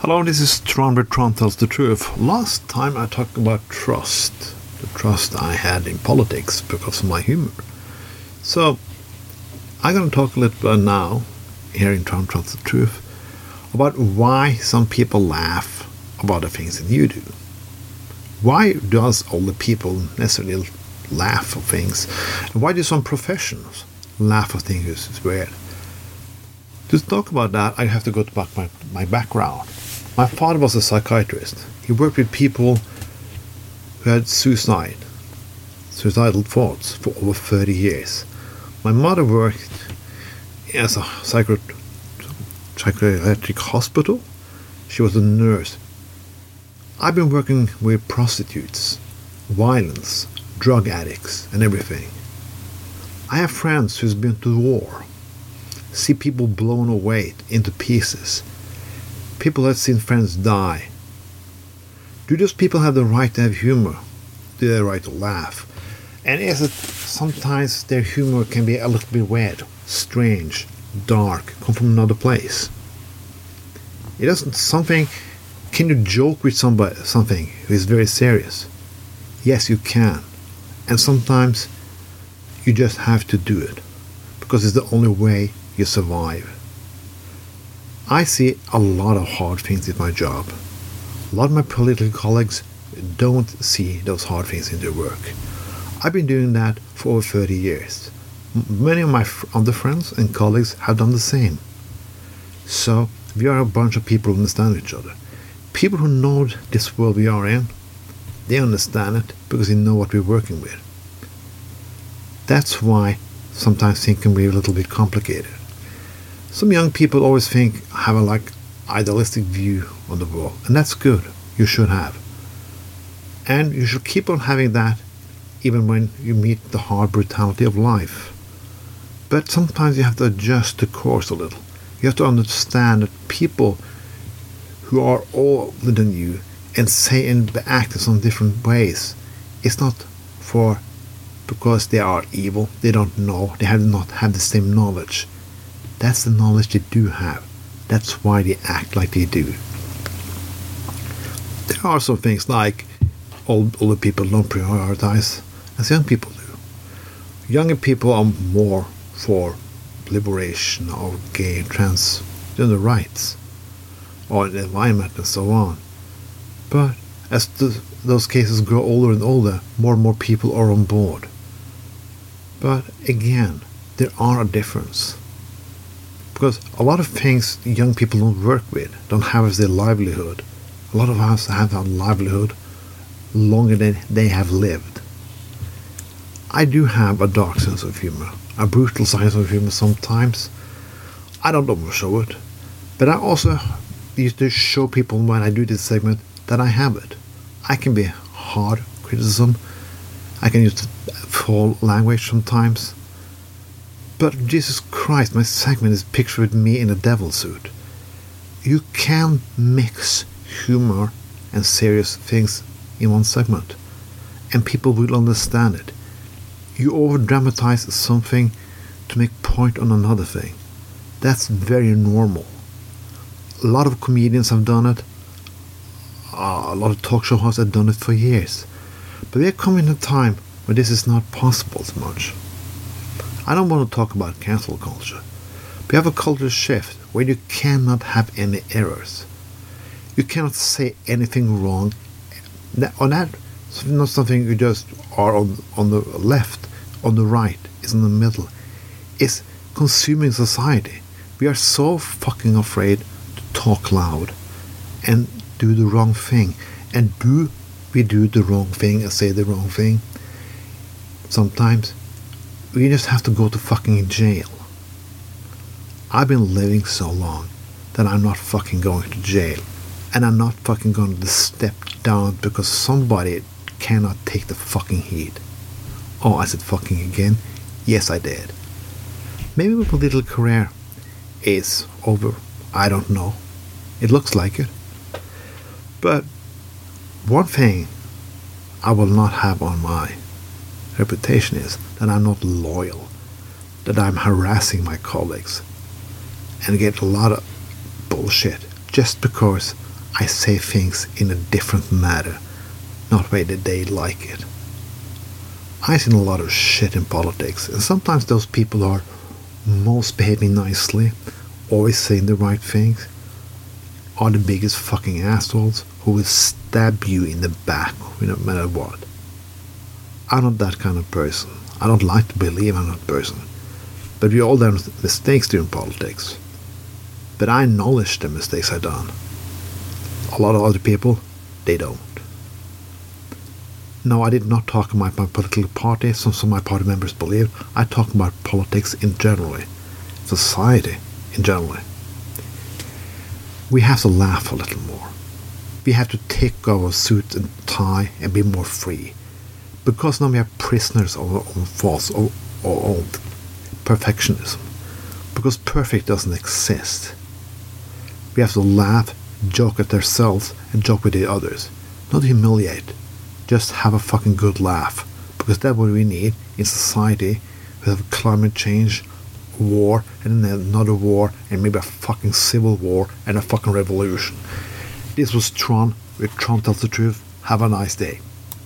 Hello, this is Tron where Tron tells the truth. Last time I talked about trust, the trust I had in politics because of my humor. So, I'm going to talk a little bit now, here in Tron tells the truth, about why some people laugh about the things that you do. Why does all the people necessarily laugh at things? And why do some professionals laugh at things it's weird? To talk about that, I have to go back my, my background. My father was a psychiatrist. He worked with people who had suicide, suicidal thoughts for over 30 years. My mother worked as a psycho- psychiatric hospital. She was a nurse. I've been working with prostitutes, violence, drug addicts, and everything. I have friends who's been to war, see people blown away into pieces, people have seen friends die. Do those people have the right to have humor? Do they have the right to laugh? And is it sometimes their humor can be a little bit weird, strange, dark, come from another place? It doesn't something can you joke with somebody something who is very serious? Yes you can. And sometimes you just have to do it because it's the only way you survive. I see a lot of hard things in my job. A lot of my political colleagues don't see those hard things in their work. I've been doing that for over 30 years. Many of my other friends and colleagues have done the same. So we are a bunch of people who understand each other. People who know this world we are in, they understand it because they know what we're working with. That's why sometimes things can be a little bit complicated. Some young people always think have a like idealistic view on the world, and that's good. You should have. And you should keep on having that even when you meet the hard brutality of life. But sometimes you have to adjust the course a little. You have to understand that people who are older than you and say and act in some different ways, it's not for because they are evil, they don't know, they have not have the same knowledge. That's the knowledge they do have. That's why they act like they do. There are some things like old, older people don't prioritize as young people do. Younger people are more for liberation of gay and transgender rights or the environment and so on. But as the, those cases grow older and older, more and more people are on board. But again, there are a difference because a lot of things young people don't work with, don't have as their livelihood. A lot of us have a livelihood longer than they have lived. I do have a dark sense of humor, a brutal sense of humor sometimes. I don't overshow it, but I also used to show people when I do this segment that I have it. I can be hard criticism. I can use foul language sometimes. But Jesus Christ, my segment is pictured with me in a devil suit. You can mix humor and serious things in one segment, and people will understand it. You over dramatize something to make point on another thing. That's very normal. A lot of comedians have done it. Uh, a lot of talk show hosts have done it for years. But we're coming a time when this is not possible as much. I don't want to talk about cancel culture. We have a culture shift where you cannot have any errors. You cannot say anything wrong. On that, not something you just are on, on the left, on the right, is in the middle. It's consuming society. We are so fucking afraid to talk loud and do the wrong thing. And do we do the wrong thing and say the wrong thing? Sometimes we just have to go to fucking jail. I've been living so long that I'm not fucking going to jail. And I'm not fucking going to step down because somebody cannot take the fucking heat. Oh, I said fucking again? Yes, I did. Maybe my political career is over. I don't know. It looks like it. But one thing I will not have on my reputation is that I'm not loyal, that I'm harassing my colleagues, and get a lot of bullshit just because I say things in a different manner, not way that they like it. I've seen a lot of shit in politics, and sometimes those people are most behaving nicely, always saying the right things, are the biggest fucking assholes who will stab you in the back no matter what. I'm not that kind of person. I don't like to believe I'm that person. But we all done mistakes during politics. But I acknowledge the mistakes I've done. A lot of other people, they don't. No, I did not talk about my political party, some of my party members believe. I talk about politics in generally, society in generally. We have to laugh a little more. We have to take our suit and tie and be more free. Because now we are prisoners of our own our own perfectionism. Because perfect doesn't exist. We have to laugh, joke at ourselves, and joke with the others. Not humiliate just have a fucking good laugh. Because that's what we need in society. We have climate change, war, and then another war, and maybe a fucking civil war, and a fucking revolution. This was Tron with Tron Tells the Truth. Have a nice day.